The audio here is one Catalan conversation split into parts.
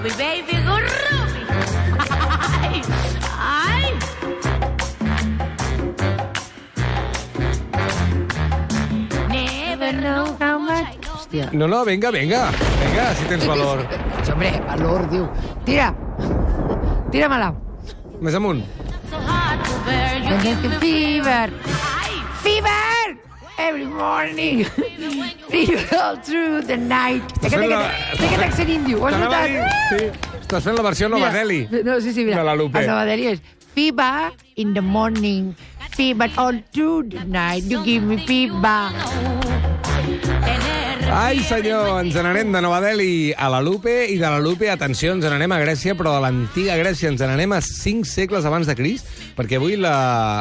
Ruby, baby, go Ruby. Ay, ay. Never know how much. Hòstia. No, no, vinga, vinga. Vinga, si tens valor. Sí, hombre, valor, diu. Tira. Tira-me-la. Més amunt. So hard to bear, you Don't give get me the fever. Every morning. All through the night. Aquest accent índio. Ho has a notat? Sí. Estàs fent la versió Nova Mira, Delhi. No, sí, sí, mira. De la Lupe. El Nova Delhi és fever in the morning, fever all through the night. You give me tener Ai, senyor, ens n'anem de Nova Delhi a la Lupe i de la Lupe, atenció, ens n'anem a Grècia, però de l'antiga Grècia ens n'anem a 5 segles abans de Crist, perquè avui la,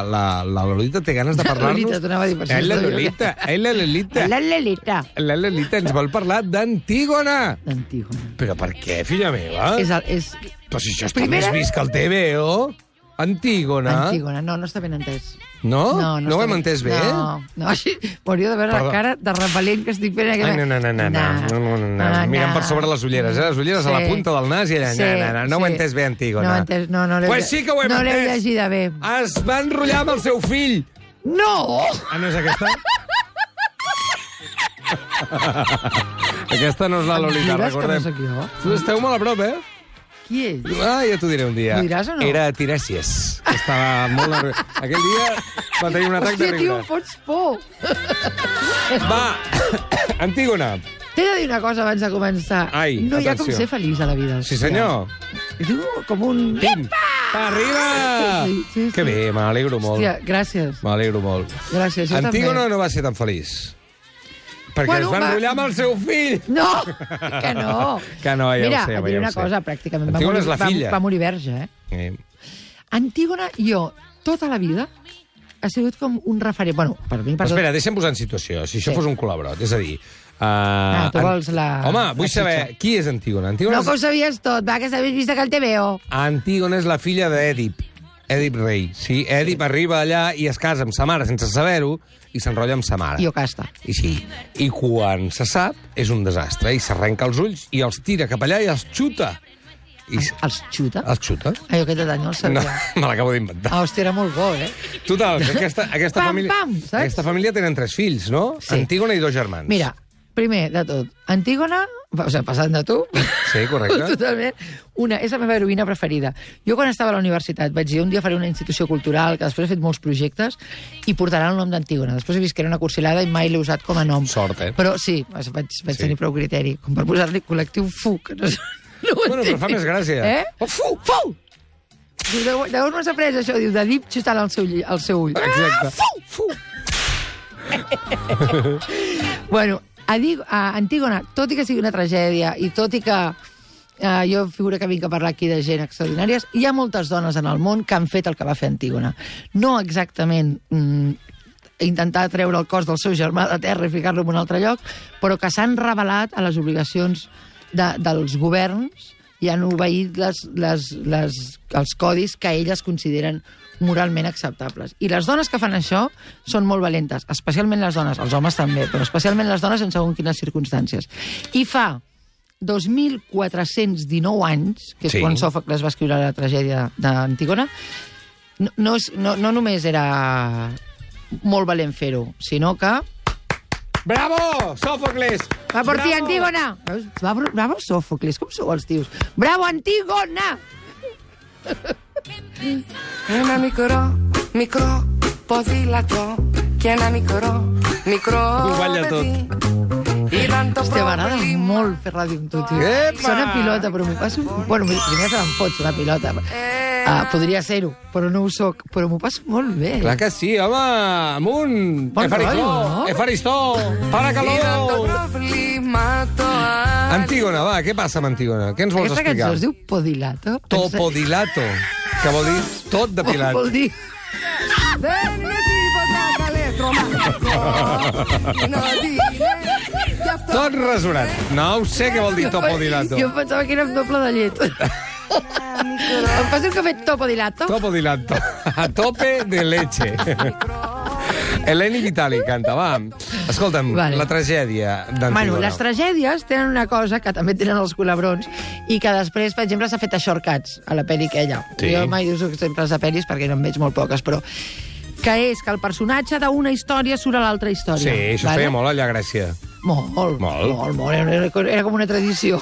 la, la Lolita té ganes de parlar-nos... Lolita, t'anava a dir, per si Eh, la. Lolita, eh, la Lolita. La Lelita. La Lolita ens vol parlar d'Antígona. Antígona. Però per què, filla meva? És, el, és Però si això està Primera- més vist que el TVO. Antígona. Antígona. No, no està ben entès. No? No, no ho està hem ben- entès bé? No, no, així, m'hauria de veure Perdó. la cara de repel·lent que estic fent. Ai, no, no, no, no, no, no, no, no, no. Mirem per sobre les ulleres, eh? Les ulleres a la punta del nas i allà, Sí, no, no, no, no ho he sí. entès bé, Antígona. No ho entès, no, no l'he Pues sí que ho hem no entès. llegida bé. Es va enrotllar amb el seu fill. No! Ah, no és aquesta? aquesta no és la Lolita, recordem. no? Tu esteu molt a prop, eh? Qui és? Ah, ja t'ho diré un dia. Diràs o no? Era Tiresias. Estava molt. Aquell dia va tenir un atac Hòstia, de tio, riure. em fots por. Va, Antígona. T'he de dir una cosa abans de començar. Ai, no hi ha com atenció. ser feliç a la vida. Sí, senyor. I tu, com un... Pim! Arriba! Sí, sí, sí. Que bé, m'alegro molt. Hòstia, gràcies. M'alegro molt. Gràcies, jo Antígona també. no va ser tan feliç. Perquè Bueno, es va va- enrotllar amb el seu fill. No, que no. Que no, ja ho Mira, sé, ja et diré ho una sé. cosa, pràcticament. Antígona va morir, és la filla. Va, va morir verge, eh? Eh, Antígona, jo, tota la vida, ha sigut com un referent. Bueno, per mi, per Però espera, deixa'm posar en situació, si això Sí. fos un col·laborat. És a dir... Uh, Ah, tu vols la- Home, vull la saber xitxa. qui és Antígona. Antígona, No, que ho és... sabies tot, va, que s'havies vist que el TVO. Antígona és la filla d'Èdip. Èdip rei. Sí, Èdip arriba allà i es casa amb sa mare sense saber-ho i s'enrotlla amb sa mare. I Ocasta. I sí. I quan se sap, és un desastre. I s'arrenca els ulls i els tira cap allà i els xuta. I s- Els xuta? els xuta? Ai, aquest detall no el No, sabia. me l'acabo d'inventar. Ah, hòstia, era molt bo, eh? Total, que aquesta, aquesta, Pam, família, pam, saps? aquesta família tenen tres fills, no? Sí. Antígona i dos germans. Mira, primer de tot, Antígona, o sigui, passant de tu, Sí, correcte. totalment, una, és la meva heroïna preferida. Jo quan estava a la universitat vaig dir un dia faré una institució cultural, que després he fet molts projectes, i portarà el nom d'Antígona. Després he vist que era una cursilada i mai l'he usat com a nom. Sort, eh? Però sí, vaig, vaig Sí. tenir prou criteri, com per posar-li col·lectiu FUC. No, no Bueno, però fa més gràcia. Eh? Oh, fu! Diu, de, de on m'has après això? Diu, de dip xutant al seu, al seu ull. Exacte. Fou! Fou! bueno, a, a Antígona, tot i que sigui una tragèdia i tot i que eh, jo figura que vinc a parlar aquí de gent extraordinàries, hi ha moltes dones en el món que han fet el que va fer Antígona. No exactament mm, intentar treure el cos del seu germà de terra i ficar-lo en un altre lloc, però que s'han revelat a les obligacions de, dels governs i han obeït les, les, les, els codis que elles consideren moralment acceptables. I les dones que fan això són molt valentes, especialment les dones, els homes també, però especialment les dones en segons quines circumstàncies. I fa 2.419 anys, que és Sí. sí. quan Sòfocles va escriure la tragèdia d'Antígona, no, no, és, no, no només era molt valent fer-ho, sinó que Bravo, Sòfocles! va per ti, Bravo! Antígona! Veus? Va, bravo, Sòfocles, com sou els tios? Bravo, Antígona! Ένα μικρό, μικρό ποδήλατο και ένα μικρό, μικρό Ho balla παιδί. Ήταν το Hòstia, m'agrada πρόβλημα. molt fer ràdio amb tu, tio. Epa! Sona pilota, però m'ho passo... Bueno, primer se me'n fots, una pilota. Ε, Ah, podria ser-ho, però no ho sóc. Però m'ho passo molt bé. Clar que sí, home! Amunt! Bon Efaristó! No? Efaristó! Para calor! Antígona, va, què passa amb Antígona? Què ens vols Aquesta explicar? Aquesta cançó es diu Podilato. Topodilato, que vol dir tot depilat. Vol dir... Tot resonat. No ho sé què vol dir topodilato. Jo pensava que era amb doble de llet. em passa el que ha fet Topodilato? Topodilato. A tope de leche. Eleni Vitali canta, va. Escolta'm, Vale. la tragèdia d'Antígona. Bueno, les tragèdies tenen una cosa que també tenen els colabrons i que després, per exemple, s'ha fet a shortcuts, a la pel·li aquella. Sí. Jo mai uso exemples de pel·lis perquè no en veig molt poques, però que és que el personatge d'una història surt a l'altra història. Sí, això es feia molt allà a Grècia. Molt, molt, Molt. molt, molt. Era, era com una tradició.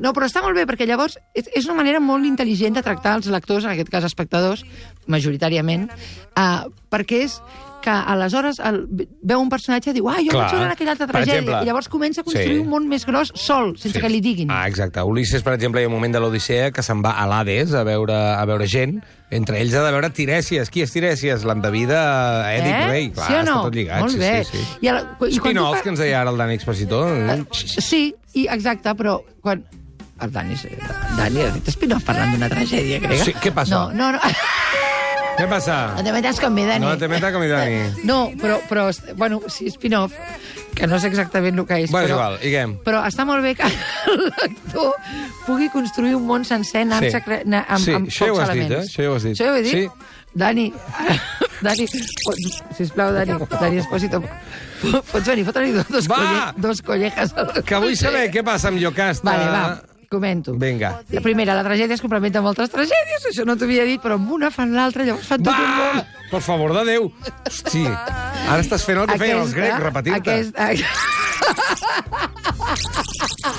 No, però està molt bé, perquè llavors és, és una manera molt intel·ligent de tractar els lectors, en aquest cas espectadors, majoritàriament, uh, perquè és que aleshores el, veu un personatge i diu ah, jo Clar. vaig veure aquella altra Per tragèdia, exemple, i llavors comença a construir sí. un món més gros sol, sense que li diguin. Ah, exacte. Ulisses, per exemple, hi ha un moment de l'Odissea que se'n va a l'Hades a veure, a veure gent. Entre ells ha de veure Tirèsies. Qui és Tirèsies? L'endevida Èdip eh? Rei. Clar, sí o no? està tot lligat. Molt sí, bé. Sí, sí. I, el, i quan Spin-off, fa- que ens deia ara el Dani Expositor. Sí, i exacte, però quan... El Dani, Dani ha dit spin-off parlant d'una tragèdia grega. Sí, què passa? No, no, no. Què passa? No te metas con mi, Dani. No te metas con mi Dani. No, però, però bueno, sí, spin-off, que no sé exactament el que és. Bueno, però, igual, què? Però està molt bé que l'actor pugui construir un món sencer anant Sí. sí. na, amb, Sí, amb això pocs has dit, elements. eh? Això ja ho has dit. Això ja ho he dit? Sí. Dani, Dani, sisplau, Dani, Dani Espósito, pots venir, fot-li dos, dos, Va! colle, dos collejas. Que vull saber què passa amb Jocasta. Vale, va, comento. Vinga. La primera, la tragèdia es complementa amb altres tragèdies, això no t'ho havia dit, però amb una fan l'altra, llavors fan tot un Va! món. Per favor de Déu. Hosti, ara estàs fent el que feien els grecs, repetir-te. Aquesta,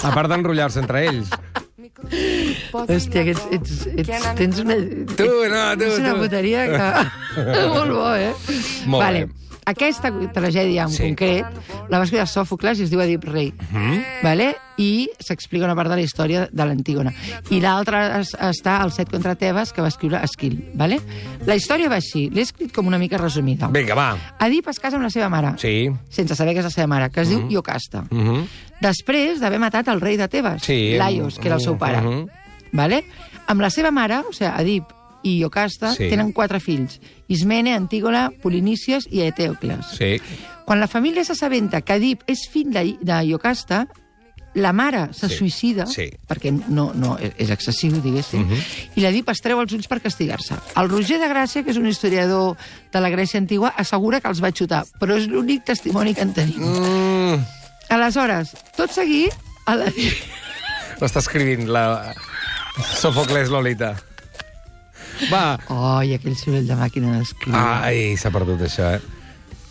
A part d'enrotllar-se entre ells. Hòstia, que ets, ets, ets, tens una... Tu, no, tu, Tens una tu. puteria que... Molt bo, eh? Molt vale. bé. Aquesta tragèdia en Sí. concret la va escriure Sòfocles i es diu Edip Rei. Mm Mhm. -hmm. vale? I s'explica una part de la història de l'Antígona. I l'altra es- està al set contra Tebes, que va escriure Esquil. Vale? La història va així. L'he escrit com una mica resumida. Vinga, va. Edip es casa amb la seva mare, Sí. sense saber que és la seva mare, que es Mhm. diu Iocasta. Uh -huh. Després d'haver matat el rei de Tebes, Sí. Laios, que era el seu pare. Mhm. Vale? Amb la seva mare, o sigui, Edip i Iocasta, Sí. tenen quatre fills. Ismene, Antígona, Polinícies i Eteocles. Sí. Quan la família s'assabenta que Edip és fill de, Iocasta, la mare se Sí. suïcida, Sí. perquè no, no, és excessiu, diguéssim, Mhm. i l'Edip es treu els ulls per castigar-se. El Roger de Gràcia, que és un historiador de la Grècia antigua, assegura que els va xutar, però és l'únic testimoni que en tenim. Mm, Aleshores, tot seguit. L'està escrivint la Sofocles Lolita. Va. Ai, aquell soroll de màquina d'escriure. Ai, s'ha perdut això, eh?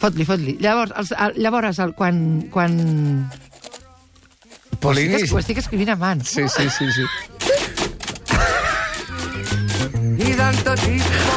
Fot-li, fot-li. Llavors, els, el, llavors el, quan... quan... Ho Polinis. estic, ho estic escrivint a mans. Sí, sí, sí, sí.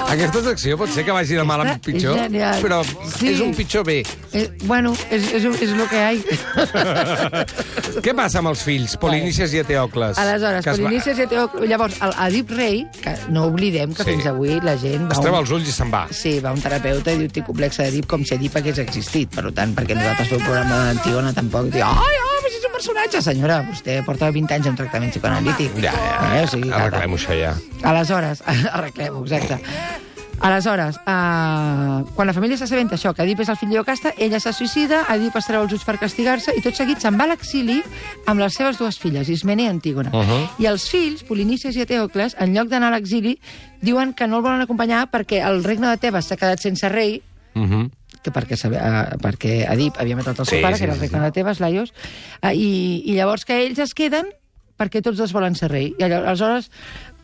Aquesta secció pot ser que vagi de mal en pitjor, genial. però Sí. és un pitjor bé. Eh, bueno, és, és, és lo que hi ha. Què passa amb els fills, Polinícies i Eteocles? Aleshores, Que es va- Polinícies i Eteocles... Llavors, el Edip Rei, que no oblidem que Sí. fins avui la gent... Es treu un- els ulls i se'n va. Sí, va un terapeuta i diu tinc complex d'Edip com si Edip hagués existit. Per tant, perquè nosaltres fem un programa de l'Antígona tampoc diu ai, ai, personatge. Senyora, vostè porta 20 anys en tractament psicoanalític. Ja, ja. Eh, o sigui, Arreglem-ho, això, ja. Aleshores, arreglem-ho, exacte. Aleshores, uh, quan la família s'assabenta això, que Edip és el fill d'Iocasta, ella se suïcida, Edip es treu els ulls per castigar-se i tot seguit se'n va a l'exili amb les seves dues filles, Ismene i Antígona. Uh -huh. I els fills, Polinícies i Eteocles, en lloc d'anar a l'exili, diuen que no el volen acompanyar perquè el regne de Tebes s'ha quedat sense rei, Uh -huh. Que perquè, uh, perquè Edip havia matat el seu Sí, pare, sí, que era el sí, regne sí. de Tebes, Laios, uh, i, i llavors que ells es queden perquè tots dos volen ser rei. I aleshores...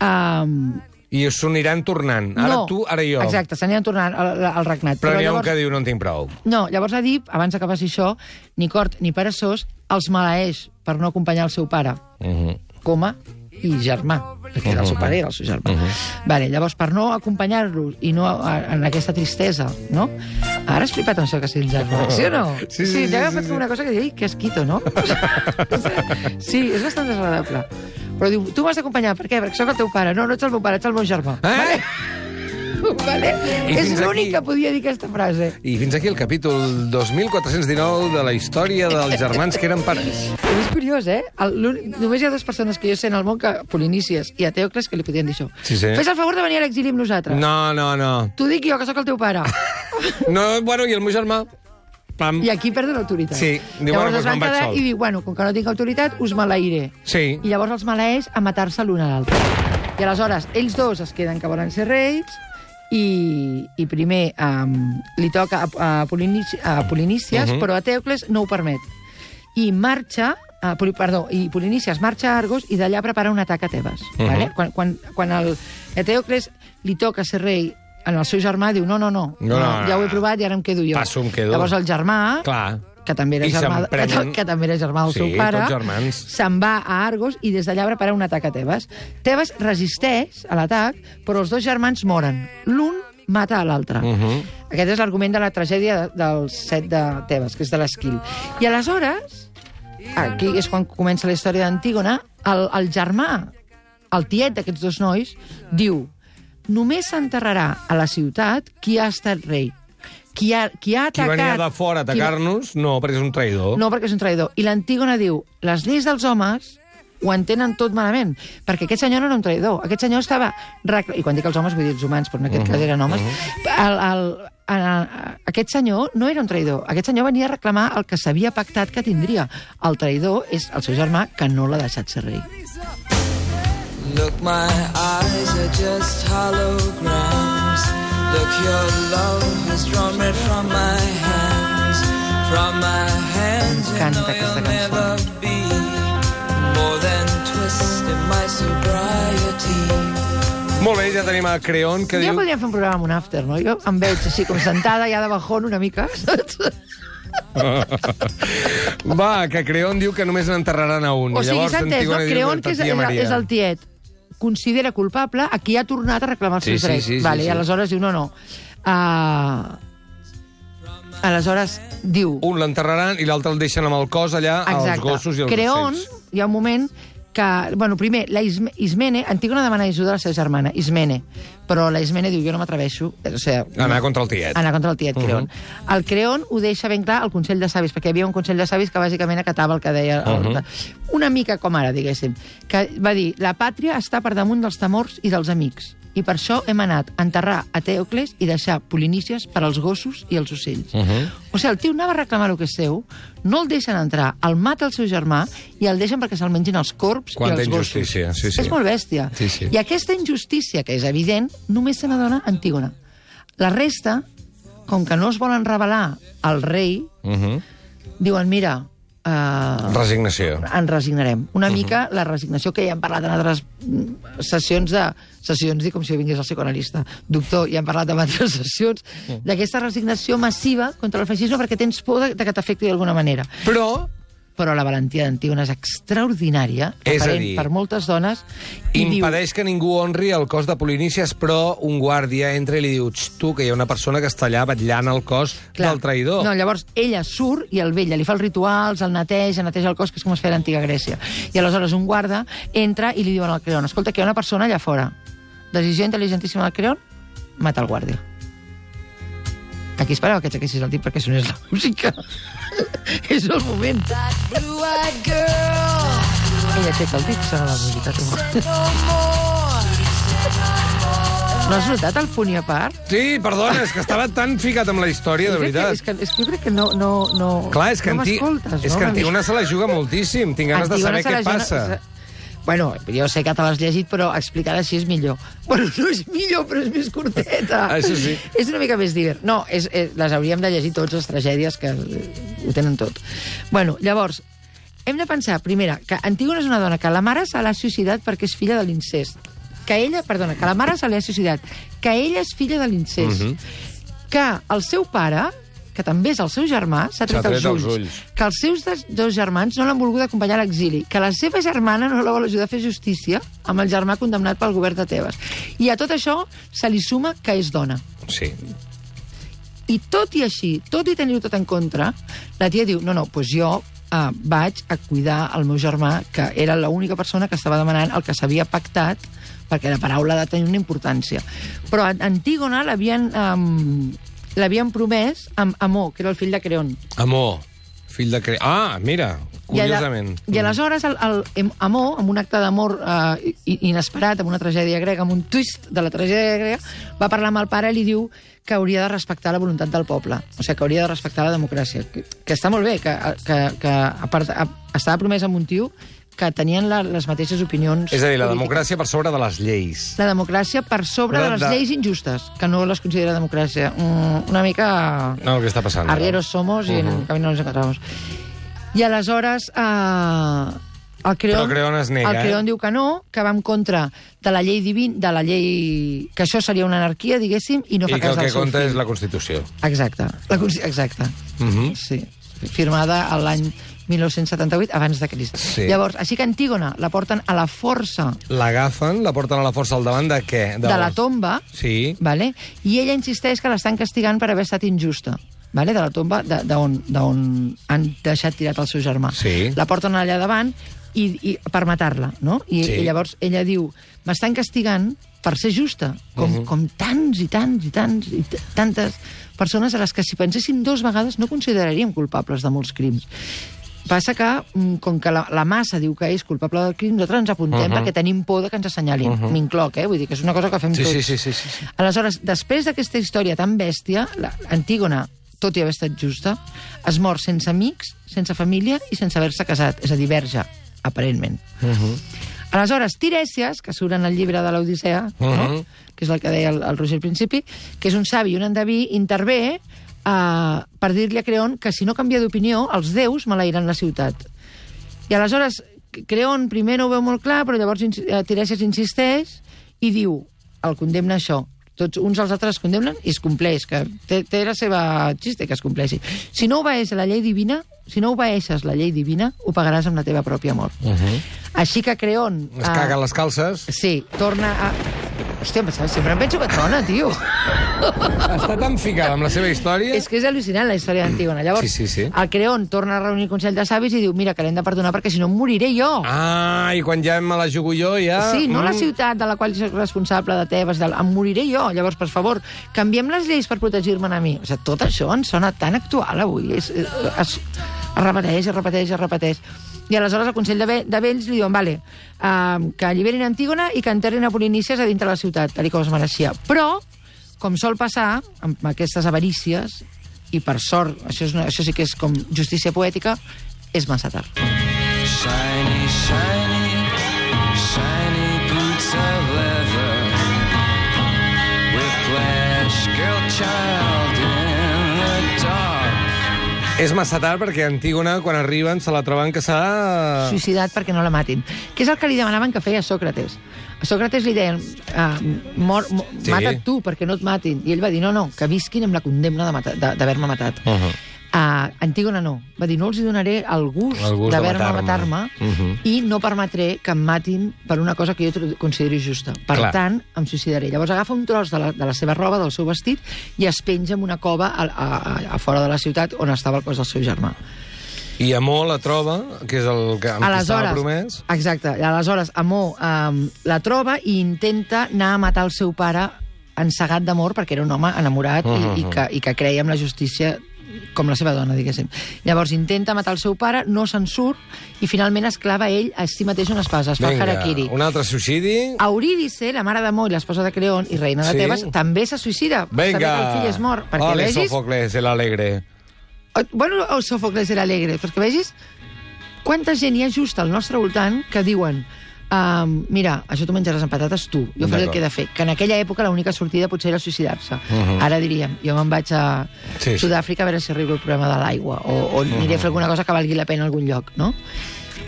Um, I s'ho aniran tornant. Ara no, tu, ara jo. Exacte, s'aniran tornant al, al regnat. Però, n'hi ha un que diu no en tinc prou. No, llavors Edip, abans que passi això, ni cort ni peresós, els maleeix per no acompanyar el seu pare, Uh -huh. coma i germà, perquè era el seu pare i era el seu germà. Mhm. vale, llavors, per no acompanyar-los i no a, en aquesta tristesa, no? Ara has flipat amb això que sigui el germà, sí o no? Sí, sí, sí, sí, t'he agafat sí, com una cosa que diu, "Ei, que esquito, no? sí, és bastant desagradable. Però diu, tu m'has d'acompanyar, per què? Perquè sóc el teu pare. No, no ets el meu pare, ets el meu germà. Eh? Vale? I És l'únic aquí- que podia dir aquesta frase. I fins aquí el capítol 2419 de la història dels germans que eren pares. És curiós, eh? El, només hi ha dues persones que jo sé en el món, que Polinícies i Eteocles, que li podien dir això. Sí, sí. Fes el favor de venir a l'exili amb nosaltres. No, no, no. T'ho dic jo, que sóc el teu pare. No, bueno, i el meu germà? Pam. I aquí perden l'autoritat. Sí, diu, llavors bueno, es van quedar i diu, bueno, com que no tinc autoritat, us maleiré. Sí. I llavors els maleeix a matar-se l'un a l'altre. I aleshores, ells dos es queden que volen ser reis i, i primer um, li toca a, a, Polinici, a Polinícies, Mhm. però a Teucles no ho permet. I marxa, uh, Poli, perdó, i Polinícies marxa a Argos i d'allà prepara un atac a Tebes. Mhm. vale? Quan, quan, quan el, a Teucles li toca ser rei en el seu germà, diu, no, no, no, No, no, ja no. ho he provat i ara em quedo jo. Passo, em quedo. Llavors el germà, Clar. Que també era I germà, prenen- que, que també era germà del Sí, seu pare, se'n va a Argos i des d'allà prepara un atac a Tebes. Tebes resisteix a l'atac, però els dos germans moren. L'un mata a l'altre. Uh -huh. Aquest és l'argument de la tragèdia del set de Tebes, que és de l'Esquil. I aleshores, aquí és quan comença la història d'Antígona, el, el germà, el tiet d'aquests dos nois, diu només s'enterrarà a la ciutat qui ha estat rei. Qui ha, qui ha Qui atacat... venia de fora a qui va- atacar-nos, no, perquè és un traïdor. no, perquè és un traïdor. I l'Antígona diu, les lleis dels homes ho entenen tot malament, perquè aquest senyor no era un traïdor. Aquest senyor estava... I quan dic els homes vull dir els humans, però en aquest cas eren homes. el, el, el, el, aquest senyor no era un traïdor. Aquest senyor venia a reclamar el que s'havia pactat que tindria. El traïdor és el seu germà, que no l'ha deixat ser rei. Look, my eyes are just holograms. Look, your love has drawn red from my hands. From my hands, Canta know aquesta you'll cançó. never be more than twist in my sobriety. Molt bé, ja tenim a Creon, que Ja diu... podríem fer un programa amb un after, no? Jo em veig així com sentada, ja de bajón una mica, saps? Va, que Creon diu que només n'enterraran a un. O I sigui, llavors s'ha entès, no? Creon, que és, és, és el tiet, considera culpable a qui ha tornat a reclamar els Sí, seus sí, drets. sí, sí, vale, sí. I aleshores diu, no, no. Uh, aleshores diu... Un l'enterraran i l'altre el deixen amb el cos allà, als gossos i als Creon, ocells. hi ha un moment que, bueno, primer, la Isme, Ismene, Antígona demana ajuda a la seva germana, Ismene, però la Ismene diu, jo no m'atreveixo, o sigui, Anar contra el tiet. anar contra el tiet Creon. Mhm. El Creon ho deixa ben clar al Consell de Savis, perquè hi havia un Consell de Savis que bàsicament acatava el que deia... El, Mhm. Una mica com ara, diguéssim, que va dir, la pàtria està per damunt dels temors i dels amics, i per això hem anat a enterrar a Teocles i deixar polinícies per als gossos i els ocells. Mhm. O sigui, el tio anava a reclamar el que és seu, no el deixen entrar, el mata el seu germà i el deixen perquè se'l mengin els corps Quanta i els gossos. injustícia, sí, sí. És molt bèstia. Sí, sí. I aquesta injustícia, que és evident, només se n'adona Antígona. La resta, com que no es volen revelar al rei, Mhm. diuen, mira, uh, Resignació. ens resignarem. Mhm. Una mica la resignació que ja hem parlat en altres mm, sessions de... Sessions, dic com si vingués el psicoanalista. Doctor, ja hem parlat en altres sessions Mhm. d'aquesta resignació massiva contra el feixisme perquè tens por de, de que t'afecti d'alguna manera. Però Però la valentia d'Antígona és extraordinària, És aparent dir, per moltes dones, i diu... impedeix que ningú honri el cos de Polinícies, però un guàrdia entra i li diu "Xt, tu, que hi ha una persona que està allà vetllant el cos del traïdor. No, llavors ella surt i el vella, li fa els rituals, el neteja, neteja el cos, que és com es feia a l'antiga Grècia. I aleshores un guarda entra i li diuen al Creon, escolta, que hi ha una persona allà fora. Decisió intel·ligentíssima del Creon, mata el guàrdia. Aquí esperava que aixequessis el dit perquè sonés la música. és el moment. Ella aixeca el dit, sona la música. Tu. no has notat el punt i a part? Sí, perdona, és que estava tan ficat amb la història, de crec que- veritat. És que, és que jo crec que no... no, no Clar, és que, no m'escoltes, és no? que. Antígona se la juga moltíssim. Tinc ganes de saber què passa. Bueno, jo sé que te l'has llegit, però explicada així és millor. Bueno, no és millor, però és més curteta. Això sí. És una mica més divert. No, és, és, les hauríem de llegir tots, les tragèdies, que eh, ho tenen tot. Bueno, llavors, hem de pensar, primera, que Antígona és una dona que la mare se l'ha suïcidat perquè és filla de l'incest. Que ella, perdona, que la mare se l'ha suïcidat. Que ella és filla de l'incest. Mhm. Que el seu pare que també és el seu germà, s'ha tret, tret els, ulls. els ulls. Que els seus dos germans no l'han volgut acompanyar a l'exili. Que la seva germana no la vol ajudar a fer justícia amb el germà condemnat pel govern de Tebes. I a tot això se li suma que és dona. Sí. I tot i així, tot i tenir-ho tot en contra, la tia diu, no, no, doncs jo eh, vaig a cuidar el meu germà, que era l'única persona que estava demanant el que s'havia pactat, perquè la paraula ha de tenir una importància. Però a Antígona l'havien um, l'havien promès amb Amor, que era el fill de Creon. Amor, fill de cre... Ah, mira, I, alla- curiosament. I aleshores el, el, el Amor, amb un acte d'amor eh, i- inesperat, amb una tragèdia grega, amb un twist de la tragèdia grega, va parlar amb el pare i li diu que hauria de respectar la voluntat del poble, o sigui, que hauria de respectar la democràcia, que, que està molt bé, que, que, que a part, a, estava promès amb un tio que tenien la, les mateixes opinions És a dir, la polítiques. democràcia per sobre de les lleis. La democràcia per sobre Però de les de- lleis injustes, que no les considera democràcia. Mm, una mica... No, el que està passant. ara. Arrieros somos y en Mhm. el camino nos encontramos. I aleshores eh, el Creón, Però Creón es nega, el Creón eh? diu que no, que va en contra de la llei divina, de la llei... que això seria una anarquia, diguéssim, i no I fa que el cas del que seu compta fill. és la Constitució. Exacte. La, exacte. Mhm. Sí. Firmada l'any 1978, abans de Crist. Sí. Llavors, així que Antígona la porten a la força L'agafen, la porten a la força al davant de què? de la tomba, Sí. vale? i ella insisteix que l'estan castigant per haver estat injusta vale? de la tomba de- d'on han deixat tirat el seu germà. Sí. La porten allà davant i, i per matar-la, no? I, Sí. I llavors ella diu, m'estan castigant per ser justa, com, Mhm. com tants i tants i tants i tantes persones a les que si penséssim dos vegades no consideraríem culpables de molts crims. Passa que, mm, com que la, la massa diu que és culpable del crim, nosaltres ens apuntem Mhm. perquè tenim por de que ens assenyalin. M'incloc, eh? Vull dir que és una cosa que fem Sí, tots. sí, sí, sí, sí, sí. Aleshores, després d'aquesta història tan bèstia, la- Antígona, tot i haver estat justa, es mor sense amics, sense família i sense haver-se casat, és a dir, verge, aparentment. Mhm. Aleshores, Tirèsies, que surt en el llibre de l'Odissea, no? Mhm. que és el que deia el, el Roger al principi, que és un savi i un endeví, intervé eh, per dir-li a Creon que si no canvia d'opinió, els déus malairan la ciutat. I aleshores, Creon primer no ho veu molt clar, però llavors eh, Tirèsies insisteix i diu, el condemna això. Tots uns als altres es condemnen i es compleix, que té, té la seva xiste que es compleixi. Si no obeeix la llei divina, si no obeeixes la llei divina, ho pagaràs amb la teva pròpia mort. Així que Creon... Es eh, caguen les calces. Sí, torna a... Hòstia, sempre em penso que trona, tio. Està tan ficada amb la seva història... És que és al·lucinant, la història d'Antígona. Llavors, Sí, sí, sí. el Creon torna a reunir el Consell de Savis i diu mira, que l'hem de perdonar perquè si no moriré jo. Ah, i quan ja me la jugo jo, ja... Sí, no la Mm. ciutat de la qual soc responsable de Tebes, del, em moriré jo. Llavors, per favor, canviem les lleis per protegir-me'n a mi. O sigui, tot això ens sona tan actual avui. És, eh, es, es repeteix, es repeteix, es repeteix. I aleshores el Consell de, Ve de Vells li diuen vale, uh, que alliberin Antígona i que enterrin a Polinícies a dintre la ciutat, tal com es mereixia. Però, com sol passar amb aquestes avarícies, i per sort, això, és una, això sí que és com justícia poètica, és massa tard. Shiny, shiny És massa tard perquè Antígona, quan arriben, se la troben que s'ha... suïcidat perquè no la matin. Que és el que li demanaven que feia Sòcrates. A Sòcrates li deien, uh, mor, mor, Sí. mata't tu perquè no et matin. I ell va dir, no, no, que visquin amb la condemna d'haver-me matat. Uh -huh. Uh, Antígona no. Va dir, no els hi donaré el gust, El gust de d'haver-me matar-me. matar-me Mhm. i no permetré que em matin per una cosa que jo consideri justa. Per Clar. tant, em suïcidaré. Llavors agafa un tros de la, de la seva roba, del seu vestit, i es penja en una cova a, a, a, a fora de la ciutat on estava el cos del seu germà. I Amor la troba, que és el que amb estava promès. Exacte. Aleshores, Amor um, la troba i intenta anar a matar el seu pare encegat d'amor, perquè era un home enamorat Mhm. i, i, que, i que creia en la justícia com la seva dona, diguéssim. Llavors intenta matar el seu pare, no se'n surt, i finalment es clava ell a si mateix una espasa, es fa el harakiri. un altre suïcidi. Eurídice, la mare d'Amor i l'esposa de Creon i reina de Sí. Tebes, també se suïcida. Vinga. També que el fill és mort. Perquè Ole, vegis... Sòfocles, el alegre. O- Bueno, o Sòfocles era alegre, perquè vegis quanta gent hi ha just al nostre voltant que diuen um, mira, això tu menjaràs amb patates tu, jo faré el que he de fer. Que en aquella època l'única sortida potser era suïcidar-se. Mhm. Ara diríem, jo me'n vaig a Sí, sí. Sud-àfrica a veure si arreglo el problema de l'aigua o, o aniré a fer alguna cosa que valgui la pena a algun lloc, no?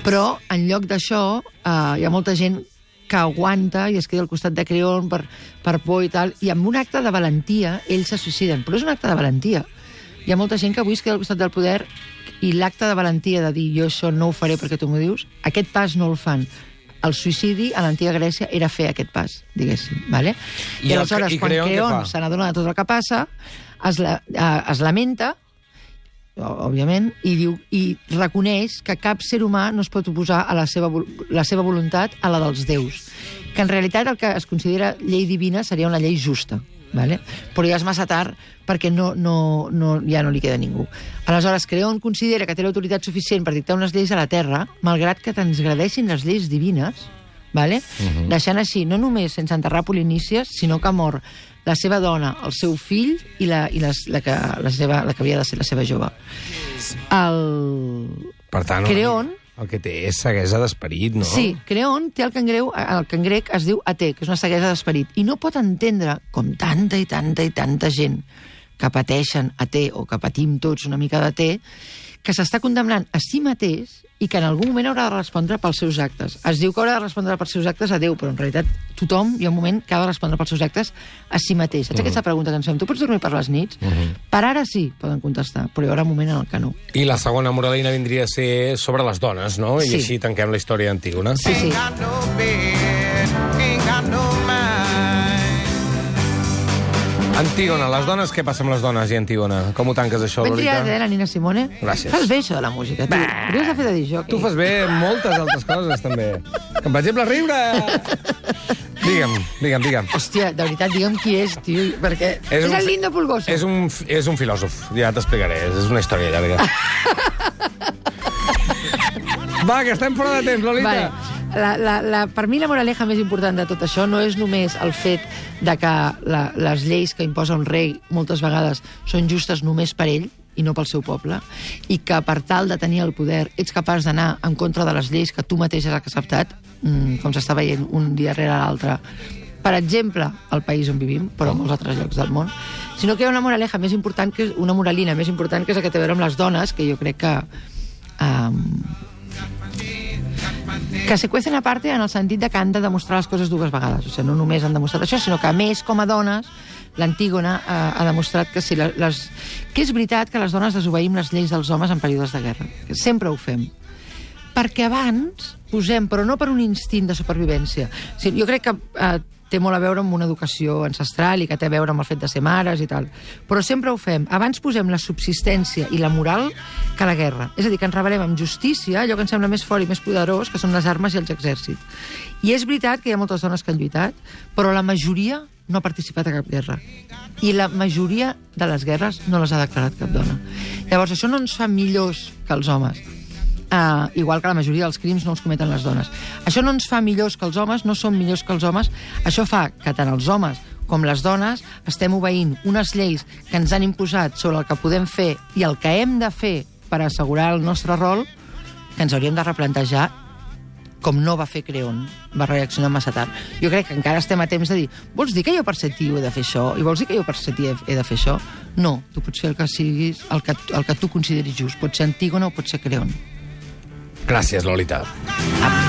Però en lloc d'això uh, hi ha molta gent que aguanta i es queda al costat de Creon per, per por i tal, i amb un acte de valentia ells se suïciden, però és un acte de valentia. Hi ha molta gent que avui es queda al costat del poder i l'acte de valentia de dir jo això no ho faré perquè tu m'ho dius, aquest pas no el fan. El suïcidi a l'antiga Grècia era fer aquest pas, diguéssim. Vale? I I, aleshores, i quan Creon se n'adona de tot el que passa, es, la, eh, es lamenta, òbviament, i diu i reconeix que cap ser humà no es pot oposar a la seva, la seva voluntat a la dels déus. Que en realitat el que es considera llei divina seria una llei justa. Vale? Però ja és massa tard perquè no, no, no, ja no li queda ningú. Aleshores, Creon considera que té l'autoritat suficient per dictar unes lleis a la Terra, malgrat que transgradeixin les lleis divines, vale? deixant així no només sense enterrar Polinícies, sinó que mor la seva dona, el seu fill i la, i les, la, que, la, seva, la que havia de ser la seva jove. El Per tant, Creon el que té és ceguesa d'esperit, no? Sí, Creon té el que en greu, el que en grec es diu até, que és una ceguesa d'esperit, i no pot entendre, com tanta i tanta i tanta gent que pateixen até o que patim tots una mica de té, que s'està condemnant a si mateix i que en algun moment haurà de respondre pels seus actes. Es diu que haurà de respondre pels seus actes a Déu, però en realitat tothom hi ha un moment que ha de respondre pels seus actes a si mateix. Saps aquesta pregunta que ens fem? Tu pots dormir per les nits? Per ara sí, poden contestar, però hi haurà un moment en el que no. I la segona moralina vindria a ser sobre les dones, no? I Sí. així tanquem la història d'Antígona. Sí, sí. got Antígona, les dones, què passa amb les dones i Antígona? Com ho tanques, això, Ben Lolita? triat, eh, la Nina Simone? Gràcies. Fas bé, això de la música. Bah. Hauries de fer de disjockey. Tu fas bé moltes altres coses, també. Com, per exemple, riure! Digue'm, digue'm, digue'm. Hòstia, de veritat, digue'm qui és, tio, perquè... És, un el Lindo Pulgoso. És un, és un filòsof, ja t'explicaré, és una història llarga. Va, que estem fora de temps, Lolita. Vale. La, la, la, per mi la moraleja més important de tot això no és només el fet de que la, les lleis que imposa un rei moltes vegades són justes només per ell i no pel seu poble, i que per tal de tenir el poder ets capaç d'anar en contra de les lleis que tu mateix has acceptat, mm, com s'està veient un dia rere l'altre, per exemple, al país on vivim, però a molts altres llocs del món, sinó que hi ha una moraleja més important, que és una moralina més important, que és la que té a veure amb les dones, que jo crec que... Um, que se cuecen a parte en el sentit de que han de demostrar les coses dues vegades. O sigui, no només han demostrat això, sinó que a més, com a dones, l'Antígona eh, ha demostrat que, si les, que és veritat que les dones desobeïm les lleis dels homes en períodes de guerra. Sempre ho fem. Perquè abans posem, però no per un instint de supervivència. O sigui, jo crec que eh, té molt a veure amb una educació ancestral i que té a veure amb el fet de ser mares i tal. Però sempre ho fem. Abans posem la subsistència i la moral que la guerra. És a dir, que ens rebel·lem amb justícia, allò que ens sembla més fort i més poderós, que són les armes i els exèrcits. I és veritat que hi ha moltes dones que han lluitat, però la majoria no ha participat a cap guerra. I la majoria de les guerres no les ha declarat cap dona. Llavors, això no ens fa millors que els homes. Uh, igual que la majoria dels crims no els cometen les dones. Això no ens fa millors que els homes, no som millors que els homes. Això fa que tant els homes com les dones estem obeint unes lleis que ens han imposat sobre el que podem fer i el que hem de fer per assegurar el nostre rol, que ens hauríem de replantejar com no va fer Creon, va reaccionar massa tard. Jo crec que encara estem a temps de dir vols dir que jo per ser tio he de fer això? I vols dir que jo per ser tia he de fer això? No, tu pots fer el que siguis, el que, el que tu consideris just. Pot ser Antígona o pot ser Creon. Gràcies, Lolita. Apa.